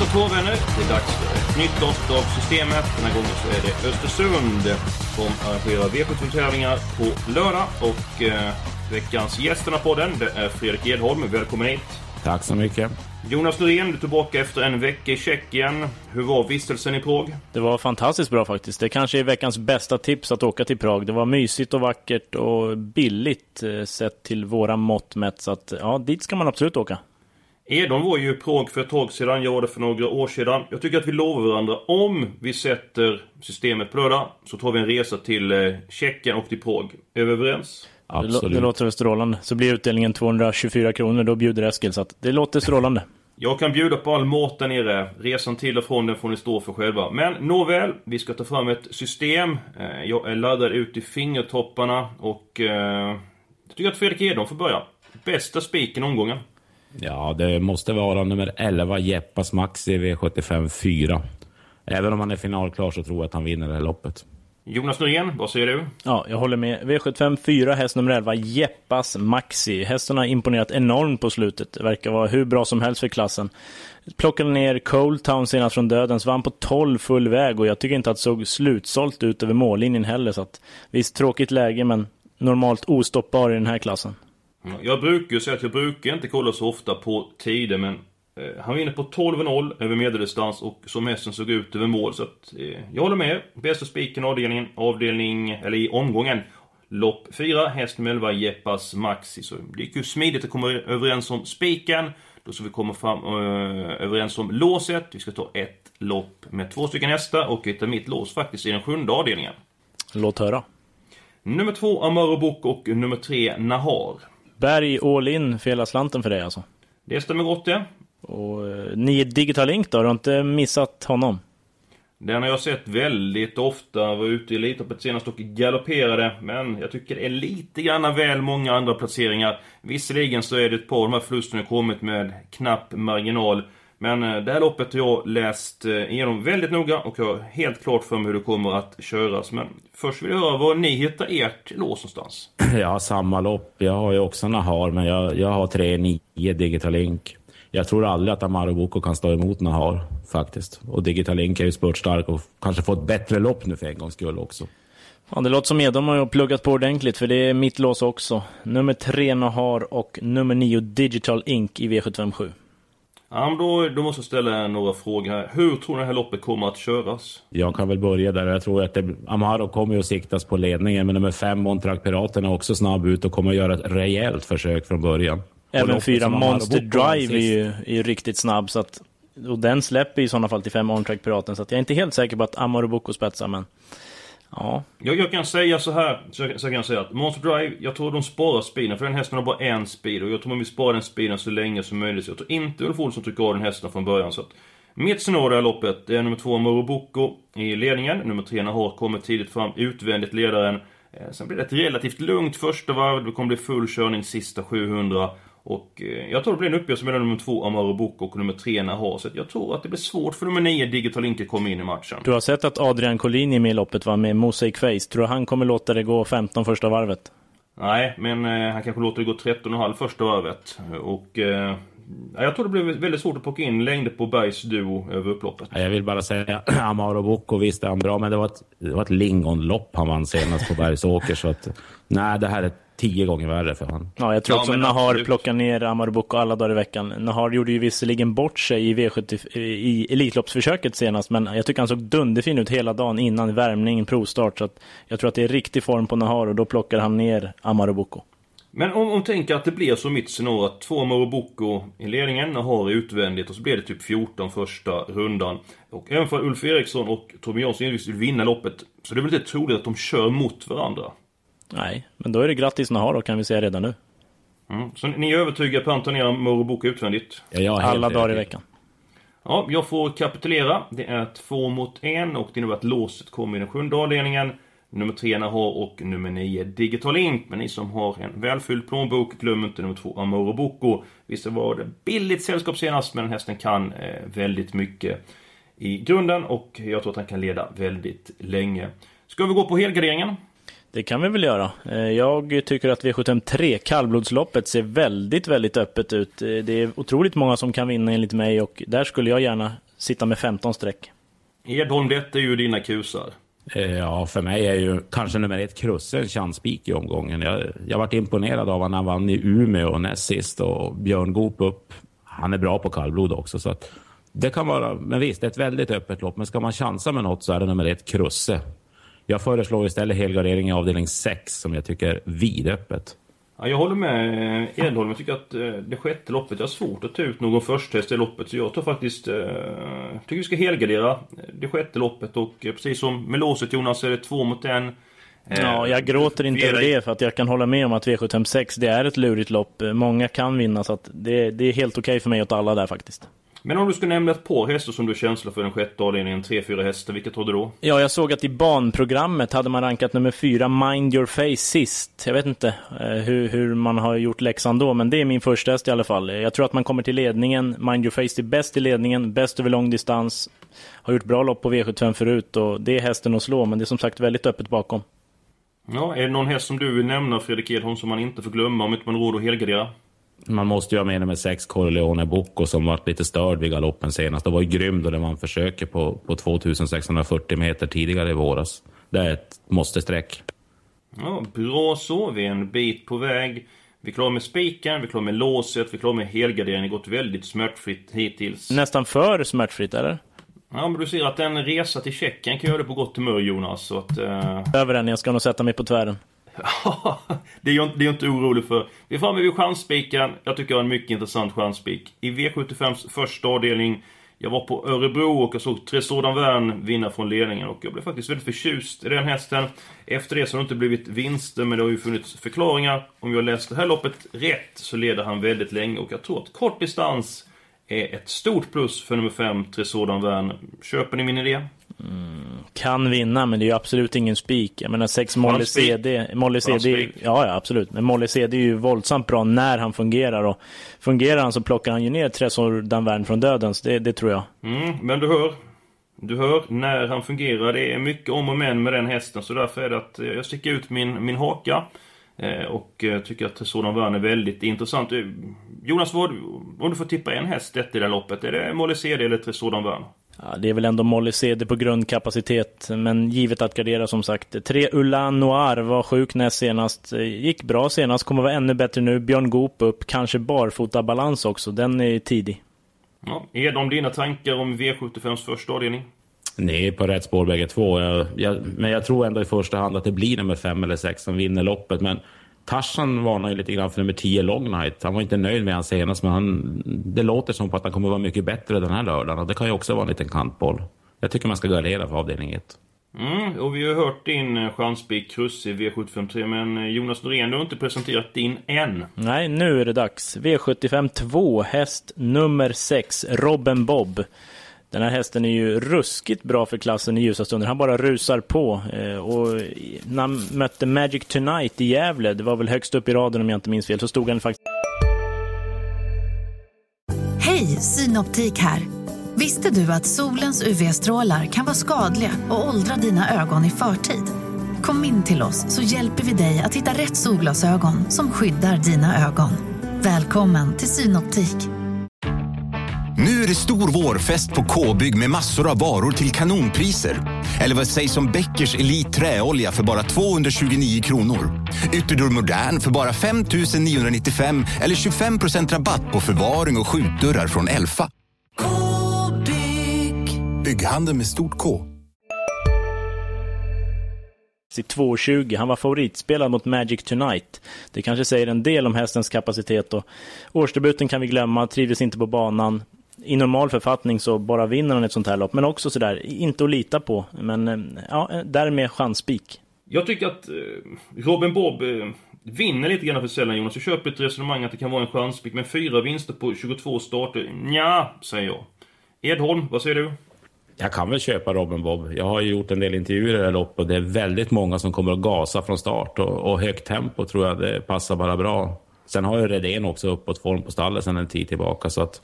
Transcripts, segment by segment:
Bästa två vänner, det är dags för ett nytt avsnitt av Systemet. Den här gången så är det Östersund som arrangerar V75-tävlingar på lördag. Och eh, veckans gästerna på den, det är Fredrik Edholm. Välkommen hit. Tack så mycket. Jonas Norén, du är tillbaka efter en vecka i Tjeckien. Hur var vistelsen i Prag? Det var fantastiskt bra faktiskt. Det kanske är veckans bästa tips att åka till Prag. Det var mysigt och vackert och billigt eh, sett till våra mått mätt. Så att, ja, dit ska man absolut åka. Edon var ju i Prag för ett tag sedan, jag var det för några år sedan. Jag tycker att vi lovar varandra, om vi sätter systemet på lördag, så tar vi en resa till eh, Tjeckien och till Prag. Är vi överens? Absolut. det låter strålande. Så blir utdelningen 224 kronor, då bjuder Eskil. Så att det låter strålande. Jag kan bjuda på all mat där nere. Resan till och från den får ni stå för själva. Men nåväl, vi ska ta fram ett system. Eh, Jag är laddad ut i fingertopparna och... Eh, jag tycker att Fredrik Edholm får börja. Bästa spiken omgången. Ja, det måste vara nummer 11, Jeppas Maxi V75 4. Även om han är finalklar så tror jag att han vinner det här loppet. Jonas Norén, vad säger du? Ja, jag håller med. V75 4, häst nummer 11, Jeppas Maxi. Hästen har imponerat enormt på slutet. Det verkar vara hur bra som helst för klassen. Plockade ner Cold Town senast från döden, så vann på 12 full väg och jag tycker inte att det såg slutsålt ut över mållinjen heller. Så att, visst, tråkigt läge, men normalt ostoppbar i den här klassen. Jag brukar ju säga att jag brukar inte kolla så ofta på tider men eh, han vinner på 12-0 över medeldistans och som hästen såg ut över mål så att eh, jag håller med. Bästa spiken avdelningen, avdelning, eller i omgången. Lopp 4, häst nummer 11, Jeppas Maxi. Så det gick ju smidigt att komma överens om spiken. Då ska vi komma fram eh, överens om låset. Vi ska ta ett lopp med två stycken hästar och av mitt lås faktiskt i den sjunde avdelningen. Låt höra. Nummer två, Amaro Book och nummer tre, Nahar. Berg all in för hela slanten för dig alltså. Det stämmer gott det. Och eh, ni Digital Link då? Har du inte missat honom? Den har jag sett väldigt ofta, var ute i Elitloppet senast och galopperade. Men jag tycker det är lite grann väl många andra placeringar. Visserligen så är det ett par av de här förlusterna kommit med knapp marginal. Men eh, det här loppet har jag läst eh, igenom väldigt noga och jag har helt klart för mig hur det kommer att köras. Men först vill jag höra var ni hittar ert lås någonstans. Jag har samma lopp. Jag har ju också Nahar, men jag, jag har 3-9 Digital Link. Jag tror aldrig att Amaro Boko kan stå emot Nahar, faktiskt. Och Digital Link är ju spurtstark och kanske får ett bättre lopp nu för en gångs skull också. Ja, det låter som Edom har ju pluggat på ordentligt, för det är mitt lås också. Nummer 3 Nahar och nummer 9 Digital Ink i V757. Ja, men då, då måste jag ställa några frågor här. Hur tror ni det här loppet kommer att köras? Jag kan väl börja där. Jag tror att det, Amaro kommer att siktas på ledningen, men nummer 5 Montrak Piraten är också snabb ut och kommer att göra ett rejält försök från början. Även fyra Monster Drive är ju, är ju riktigt snabb, så att, och den släpper i sådana fall till 5 On-Track Piraten, så att jag är inte helt säker på att Amaro Boko spetsar, men ja. Jag, jag kan säga så här, så, så kan jag säga att Monster Drive, jag tror de sparar speeden, för den hästen har bara en speed och jag tror man vill spara den speeden så länge som möjligt. Så jag tror inte Ulf Olsson trycker av den hästen från början. Så att mitt scenario i det här loppet, det är nummer två Moroboko i ledningen. Nummer tre har kommit tidigt fram, utvändigt ledaren. Eh, sen blir det ett relativt lugnt första varv, det kommer bli full körning sista 700. Och eh, jag tror det blir en uppgörelse mellan nummer två Amaro Boko och nummer tre att jag tror att det blir svårt för nummer nio Digital att komma in i matchen. Du har sett att Adrian Collini är med i loppet, va? Med Mosaic Face. Tror du han kommer låta det gå 15 första varvet? Nej, men eh, han kanske låter det gå 13,5 första varvet. Och... Eh, ja, jag tror det blir väldigt svårt att plocka in längder på Bergs duo över upploppet. Ja, Jag vill bara säga, Amaro Boko visst är han bra, men det var ett, det var ett lingonlopp han vann senast på Bergsåker. Så att, nej, det här är tio gånger värre för honom. Ja, jag tror Ja, också Nahar absolut. plockar ner Amaro Boko alla dagar i veckan. Nahar gjorde ju visserligen bort sig i V70 i Elitloppsförsöket senast, men jag tycker han såg dunderfin ut hela dagen innan värmning, provstart. Så att jag tror att det är riktig form på Nahar och då plockar han ner Amaro Boko. Men om man tänker att det blir som mitt scenario att två Moroboko i ledningen har utvändigt och så blir det typ 14 första rundan. Och även för Ulf Eriksson och Torbjörn Jansson vill vinna loppet så det är väl inte troligt att de kör mot varandra. Nej, men då är det grattis Nahar då kan vi säga redan nu. Mm. Så ni är övertygade på att Antonera Moroboko utvändigt? Ja, jag helt Alla dagar i veckan. Ja, jag får kapitulera. Det är två mot en och det innebär att låset kommer i den sjunde avdelningen. Nummer tre Nahar och nummer nio Digital Ink. Men ni som har en välfylld plånbok, glöm inte nummer två Amoro Boko. Visst var det billigt sällskap senast, men den hästen kan eh, väldigt mycket i grunden och jag tror att han kan leda väldigt länge. Ska vi gå på helgarderingen? Det kan vi väl göra. Eh, Jag tycker att V753, kallblodsloppet, ser väldigt, väldigt öppet ut. Eh, Det är otroligt många som kan vinna enligt mig och där skulle jag gärna sitta med 15 streck. Edholm, detta är ju dina kusar. Eh, Ja, för mig är ju kanske nummer ett Krusse en chanspik i omgången. Jag, jag varit imponerad av honom han vann i Umeå näst sist och Björn Goop upp. Han är bra på kallblod också. Så att det kan vara, men visst, det är ett väldigt öppet lopp. Men ska man chansa med något så är det nummer ett Krusse. Jag föreslår istället helgardering i avdelning 6 som jag tycker är vidöppet. Ja, jag håller med eh, Edholm. Jag tycker att eh, det sjätte loppet, jag har svårt att ta ut någon först i loppet. Så jag tar faktiskt... Eh, tycker vi ska helgardera det sjätte loppet och precis som med låset Jonas så är det två mot en. Ja, jag gråter inte över det för att jag kan hålla med om att V756 det är ett lurigt lopp. Många kan vinna så att det, det är helt okej för mig åt alla där faktiskt. Men om du skulle nämna ett par hästar som du känsla för den sjätte avdelningen, tre, fyra hästar, vilket har du då? Ja, jag såg att i banprogrammet hade man rankat nummer fyra, Mind Your Face, sist. Jag vet inte eh, hur, hur man har gjort läxan då, men det är min första häst i alla fall. Jag tror att man kommer till ledningen. Mind Your Face är bäst i ledningen, bäst över lång distans. Har gjort bra lopp på V75 förut och det är hästen att slå, men det är som sagt väldigt öppet bakom. Ja, är det någon häst som du vill nämna, Fredrik Edholm, som man inte får glömma om inte man har råd att helgardera? Man måste ju ha med nummer sex Corleone Bocco som varit lite störd vid galoppen senast. Det var ju grym då det var en försöker på, på 2640 meter tidigare i våras. Det är ett måste-streck. Ja, bra så. Vi är en bit på väg. Vi är klara med spiken, vi är klara med låset, vi är klara med helgarderingen. Det har gått väldigt smärtfritt hittills. Nästan för smärtfritt, eller? Ja, men du ser att en resa till Tjeckien kan göra det på gott humör, Jonas. Så att... Eh... Över den, jag ska nog sätta mig på tvären. det är jag det är jag inte orolig för. Vi är framme vid chansspiken. Jag tycker jag har en mycket intressant chansspik. I V75s första avdelning. Jag var på Örebro och jag såg Tresordan Värn vinna från ledningen och jag blev faktiskt väldigt förtjust i den hästen. Efter det så har det inte blivit vinster men det har ju funnits förklaringar. Om jag läst det här loppet rätt så leder han väldigt länge och jag tror att kort distans är ett stort plus för nummer 5, Tresordan Värn. Köper ni min idé? Mm. Kan vinna, men det är ju absolut ingen spik. Jag menar 6 Molly. CD. Molly CD, ja, ja absolut. Men Molly CD är ju våldsamt bra när han fungerar. Och fungerar han så plockar han ju ner Tresor Danvern från döden. Så det, det tror jag. Mm, men du hör. Du hör när han fungerar. Det är mycket om och men med den hästen. Så därför är det att jag sticker ut min, min haka. Eh, och eh, tycker att sådan Värn är väldigt intressant. Eh, Jonas, vad, om du får tippa en häst i det här loppet. Är det Molly CD eller Tresodan Värn? Ja, det är väl ändå Molly CD på grundkapacitet. Men givet att gardera som sagt. Tre Ulan Noir var sjuk näst senast. Eh, Gick bra senast, kommer vara ännu bättre nu. Björn Goop upp, kanske barfota balans också. Den är tidig. Ja, är de dina tankar om V75s första avdelning? Ni är på rätt spår bägge två. Jag, jag, men jag tror ändå i första hand att det blir nummer fem eller sex som vinner loppet. Men Tarzan varnar ju lite grann för nummer 10 Long Night. Han var inte nöjd med han senast, men han, det låter som på att han kommer vara mycket bättre den här lördagen. Och det kan ju också vara en liten kantboll. Jag tycker man ska gardera för avdelning 1. Mm, och vi har hört din eh, chanspik Kruss i V753 men eh, Jonas Norén, du har inte presenterat din än. Nej, nu är det dags. V75 2, häst nummer 6, Robben Bob. Den här hästen är ju ruskigt bra för klassen i ljusa stunder. Han bara rusar på. Eh, och när han mötte Magic Tonight i Gävle, det var väl högst upp i raden om jag inte minns fel, så stod han faktiskt Hej, Synoptik här. Visste du att solens UV-strålar kan vara skadliga och åldra dina ögon i förtid? Kom in till oss så hjälper vi dig att hitta rätt solglasögon som skyddar dina ögon. Välkommen till Synoptik. Nu är det stor vårfest på K-bygg med massor av varor till kanonpriser. Eller vad sägs om Bäckers Elite Träolja för bara 229 kronor? Ytterdörr Modern för bara 5 995 eller 25% rabatt på förvaring och skjutdörrar från Elfa. K-bygg. Bygghandeln med stort K. i 2.20. Han var favoritspelad mot Magic Tonight. Det kanske säger en del om hästens kapacitet. Och årsdebuten kan vi glömma, trivdes inte på banan. I normal författning så bara vinner han ett sånt här lopp, men också sådär, inte att lita på. Men eh, ja, därmed chanspik. Jag tycker att eh, Robin Bob eh, vinner lite grann för sällan Jonas. Jag köper ett resonemang att det kan vara en chanspik, men fyra vinster på 22 starter, ja säger jag. Edholm, vad säger du? Jag kan väl köpa Robin Bob. Jag har ju gjort en del intervjuer i det här loppet och det är väldigt många som kommer att gasa från start och, och högt tempo tror jag det passar bara bra. Sen har ju Redén också uppåt form på stallet sen en tid tillbaka så att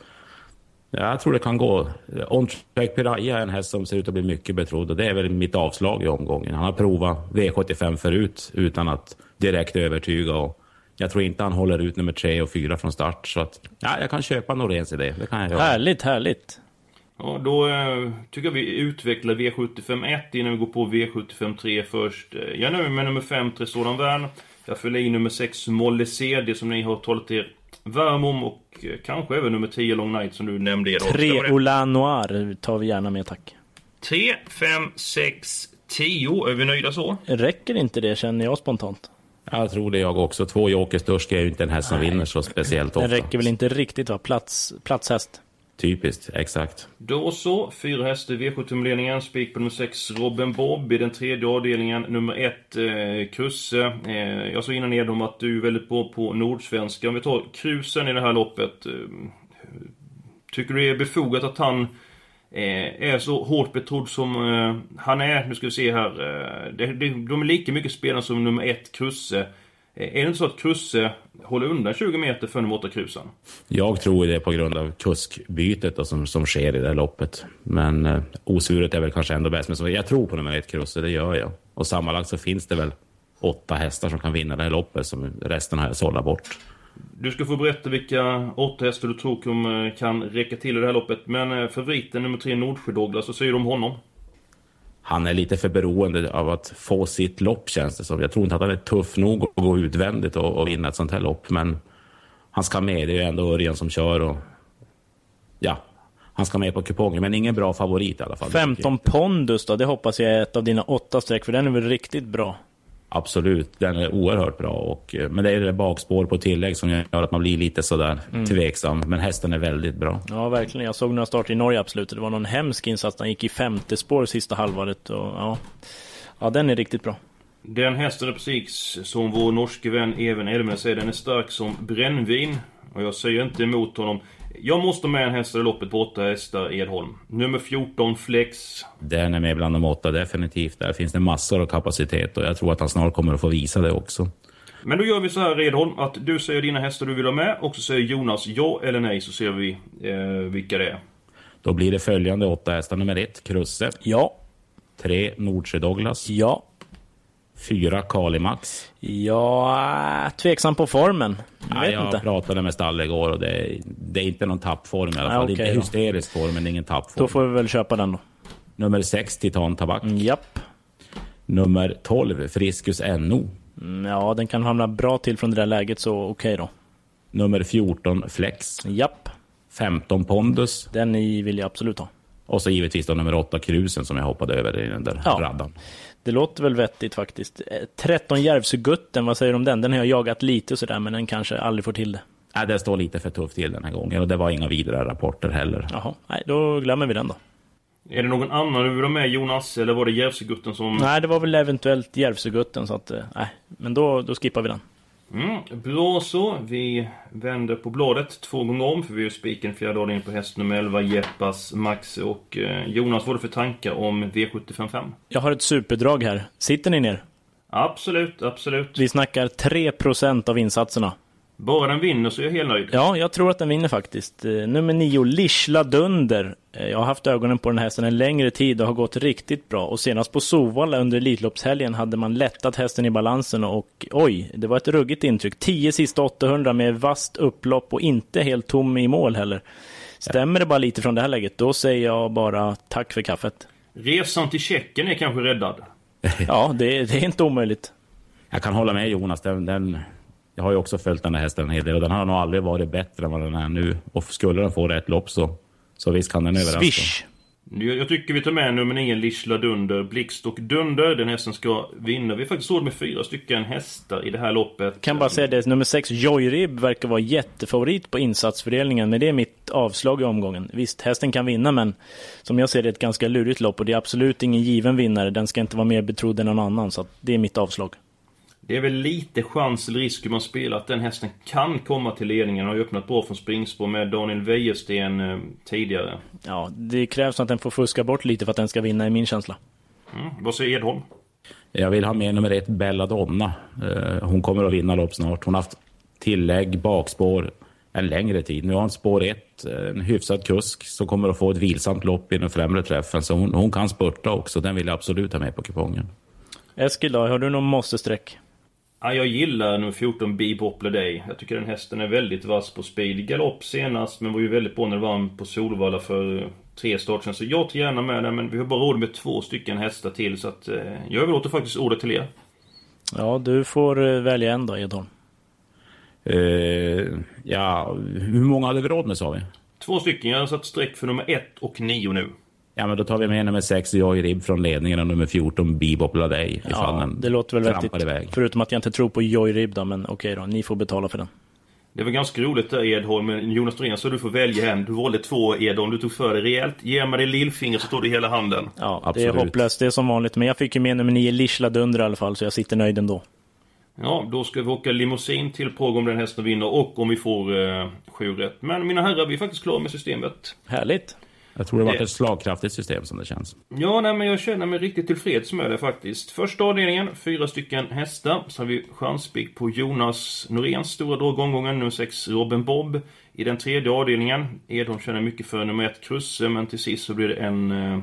jag tror det kan gå. On Track Piraya är en häst som ser ut att bli mycket betrodd och det är väl mitt avslag i omgången. Han har provat V75 förut utan att direkt övertyga och jag tror inte han håller ut nummer tre och fyra från start så att ja, jag kan köpa Noréns idé. Det kan jag göra. Härligt, härligt. Ja, då eh, tycker jag vi utvecklar V75 1 innan vi går på V75 3 först. Eh, Jag är nöjd med nummer 5, Trestoran Värn. Jag fyller i nummer 6, Molle CD som ni har talat er varm om och eh, kanske även nummer 10, Long Night som du nämnde. Ska Tre det? Ola Noir tar vi gärna med, tack. 3, 5, 6, 10. Är vi nöjda så? Räcker inte det, känner jag spontant. Jag tror det jag också. Två Jokers är ju inte en häst som vinner så speciellt Den ofta. räcker väl inte riktigt, va? Plats, platshäst. Typiskt, exakt. Då så, fyra hästar i V7-tumledningen, Spik på nummer 6, Robin Bob. I den tredje avdelningen, nummer 1, eh, Krusse. Eh, jag sa innan Edholm att du är väldigt bra på nordsvenska. Om vi tar Krusen i det här loppet. Eh, tycker du det är befogat att han eh, är så hårt betrodd som eh, han är? Nu ska vi se här. Eh, det, det, de är lika mycket spelare som nummer 1, Krusse. Är det inte så att Krusse håller undan 20 meter för nummer 8, Krusen? Jag tror det på grund av kuskbytet då, som, som sker i det här loppet. Men eh, osuret är väl kanske ändå bäst. Men så, jag tror på nummer ett Krusse, det gör jag. Och sammanlagt så finns det väl åtta hästar som kan vinna det här loppet som resten har jag sållat bort. Du ska få berätta vilka åtta hästar du tror kan räcka till i det här loppet. Men eh, favoriten nummer tre, Nordsjö Douglas, vad säger du om honom? Han är lite för beroende av att få sitt lopp känns det som. Jag tror inte att han är tuff nog att gå utvändigt och, och vinna ett sånt här lopp. Men han ska med, det är ju ändå Örjan som kör och ja, han ska med på kupongen. Men ingen bra favorit i alla fall. 15 pondus då, det hoppas jag är ett av dina åtta streck, för den är väl riktigt bra. Absolut, den är oerhört bra. Och, eh, men det är det bakspår på tillägg som gör att man blir lite sådär Mm. tveksam. Men hästen är väldigt bra. Ja, verkligen. Jag såg några starter i Norge absolut. Det var någon hemsk insats. Han gick i femte spår sista halvåret. Och, ja. ja, den är riktigt bra. Den hästen är precis som vår norske vän Even Elmen säger, den är stark som brännvin. Och jag säger inte emot honom. Jag måste med en häst i loppet på åtta hästar, Edholm. Nummer 14, Flex. Den är med bland de åtta definitivt. Där finns det massor av kapacitet och jag tror att han snart kommer att få visa det också. Men då gör vi så här Edholm, att du säger dina hästar du vill ha med och så säger Jonas ja eller nej så ser vi eh, vilka det är. Då blir det följande åtta hästar. Nummer ett, Krusse. Ja. Tre, Nordsjö Douglas. Ja. Fyra, Kalimax. Ja, tveksam på formen. Jag Ja, vet jag inte. pratade med Stall igår och det är, det är inte någon tappform i alla fall. okej det är inte hysterisk form, men ingen tappform. Då får vi väl köpa den då. Nummer sex, Titan Tabak. Japp. Nummer 12, Friskus NO. Mm, Ja, den kan hamna bra till från det där läget, så okej då. Nummer 14, Flex. Japp. 15, Pondus. Den vill jag absolut ha. Och så givetvis då nummer 8, Krusen som jag hoppade över i den där Ja. raddan. Det låter väl vettigt faktiskt. Eh, 13 Järvsögutten, vad säger du om den? Den har jag jagat lite och sådär, men den kanske aldrig får till det. Nej, det står lite för tufft till den här gången och det var inga vidare rapporter heller. Jaha, nej, då glömmer vi den då. Är det någon annan du vill ha med Jonas? Eller var det Järvsögutten som... Nej, det var väl eventuellt Järvsögutten, så att, eh, nej. Men då, då skippar vi den. Mm, bra så. Vi vänder på bladet två gånger om för vi är spiken fjärde avdelningen på häst nummer 11, Jeppas, Max och eh, Jonas. Vad har du för tankar om V755? Jag har ett superdrag här. Sitter ni ner? Absolut, absolut. Vi snackar 3% av insatserna. Bara den vinner så är jag helt nöjd. Ja, jag tror att den vinner faktiskt. Eh, Nummer 9, Lishla Dunder. Eh, Jag har haft ögonen på den här hästen en längre tid och har gått riktigt bra. Och senast på Sovalla under Elitloppshelgen hade man lättat hästen i balansen och oj, det var ett ruggigt intryck. 10 sista 800 med vast upplopp och inte helt tom i mål heller. Stämmer det bara lite från det här läget, då säger jag bara tack för kaffet. Resan till Tjeckien är kanske räddad. Ja, det, det är inte omöjligt. Jag kan hålla med Jonas. Den, den, jag har ju också följt den här hästen en hel del och den har nog aldrig varit bättre än vad den är nu. Och skulle den få rätt lopp så, så visst kan den överraska. Swish! Jag jag tycker vi tar med nummer 9, Lichla Dunder, Blixt och Dunder. Den hästen ska vinna. Vi har faktiskt råd med fyra stycken hästar i det här loppet. Kan bara säga det, nummer 6, Joyrib, verkar vara jättefavorit på insatsfördelningen, men det är mitt avslag i omgången. Visst, hästen kan vinna, men som jag ser det är ett ganska lurigt lopp och det är absolut ingen given vinnare. Den ska inte vara mer betrodd än någon annan, så det är mitt avslag. Det är väl lite chans eller risk hur man spelar att den hästen kan komma till ledningen. Har ju öppnat bra från springspår med Daniel Wäjersten eh, tidigare. Ja, det krävs att den får fuska bort lite för att den ska vinna, i min känsla. Mm. Vad säger Edholm? Jag vill ha med nummer ett, Belladonna. Eh, Hon kommer att vinna lopp snart. Hon har haft tillägg, bakspår en längre tid. Nu har hon spår ett, en hyfsad kusk som kommer att få ett vilsamt lopp i den främre träffen. Så hon, hon kan spurta också. Den vill jag absolut ha med på kupongen. Eskil då, har du någon måste-streck? Ja, jag gillar nummer 14 Bebop Day. Jag tycker den hästen är väldigt vass på speed. Galopp senast, men var ju väldigt bra när det vann på Solvalla för tre starter sedan. Så jag tar gärna med den, men vi har bara råd med två stycken hästar till. Så att eh, jag överlåter faktiskt ordet till er. Ja, du får eh, välja en då, Edholm. Eh, ja, hur många hade vi råd med sa vi? Två stycken. Jag har satt streck för nummer 1 och 9 nu. Ja, men då tar vi med nummer 6, Joy Rib från ledningen och nummer 14, Bebop Day. Ifall Ja, den det låter väl vettigt. iväg. Förutom att jag inte tror på Joyrib då, men okej då, ni får betala för den. Det var ganska roligt där Edholm, men Jonas Norén så du får välja en. Du valde två Edholm, du tog för dig rejält. Ge mig det lillfingret så tar du hela handen. Ja, det Absolut. är hopplöst, det är som vanligt. Men jag fick ju med nummer 9, Lichla Dunder i alla fall, så jag sitter nöjd ändå. Ja, då ska vi åka limousin till Prag om den hästen vinner och om vi får eh, sju rätt. Men mina herrar, vi är faktiskt klara med systemet. Härligt. Jag tror det var Det- ett slagkraftigt system som det känns. Ja, nej, men jag känner mig riktigt tillfreds med det faktiskt. Första avdelningen, fyra stycken hästar. Så har vi chanspik på Jonas Noréns stora drag omgången, nummer 6 Robin Bob. I den tredje avdelningen, Edholm känner mycket för nummer 1 Krusse, men till sist så blir det en eh,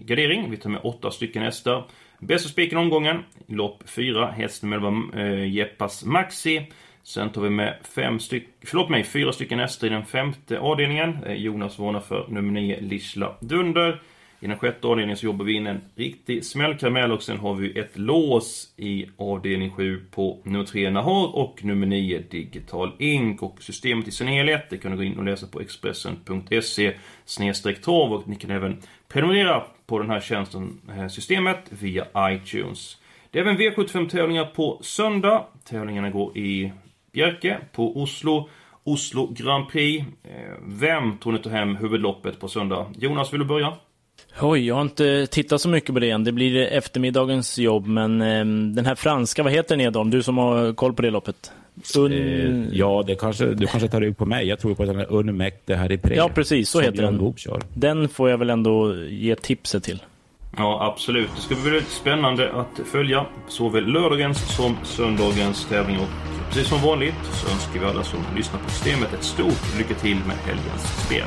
gardering. Vi tar med åtta stycken hästar. Bästa spiken omgången, lopp 4, häst nummer 11 eh, Jeppas Maxi. Sen tar vi med fem styck, förlåt mig, fyra stycken hästar i den femte avdelningen. Eh, Jonas varnar för nummer 9 Lichla Dunder. I den sjätte avdelningen så jobbar vi in en riktig smällkaramell och sen har vi ett lås i avdelning 7 på nummer 3 Nahar och nummer 9 Digital Ink. Och systemet i sin helhet, det kan du gå in och läsa på Expressen.se trav och ni kan även prenumerera på den här tjänsten, här systemet, via iTunes. Det är även V75-tävlingar på söndag. Tävlingarna går i Bjerke på Oslo. Oslo Grand Prix. Eh, Vem tror ni tar hem huvudloppet på söndag? Jonas, vill du börja? Oj, jag har inte tittat så mycket på det än. Det blir eftermiddagens jobb, men ehm, den här franska, vad heter den Edholm? Du som har koll på det loppet. Un... Eh, ja, det kanske, du kanske tar rygg på mig. Jag tror på den här Unmekte här i Pre. Ja, precis, så heter den. Den får jag väl ändå ge tipset till. Ja, absolut. Det ska bli väldigt spännande att följa såväl lördagens som söndagens tävling. Precis som vanligt så önskar vi alla som lyssnar på systemet ett stort lycka till med helgens spel.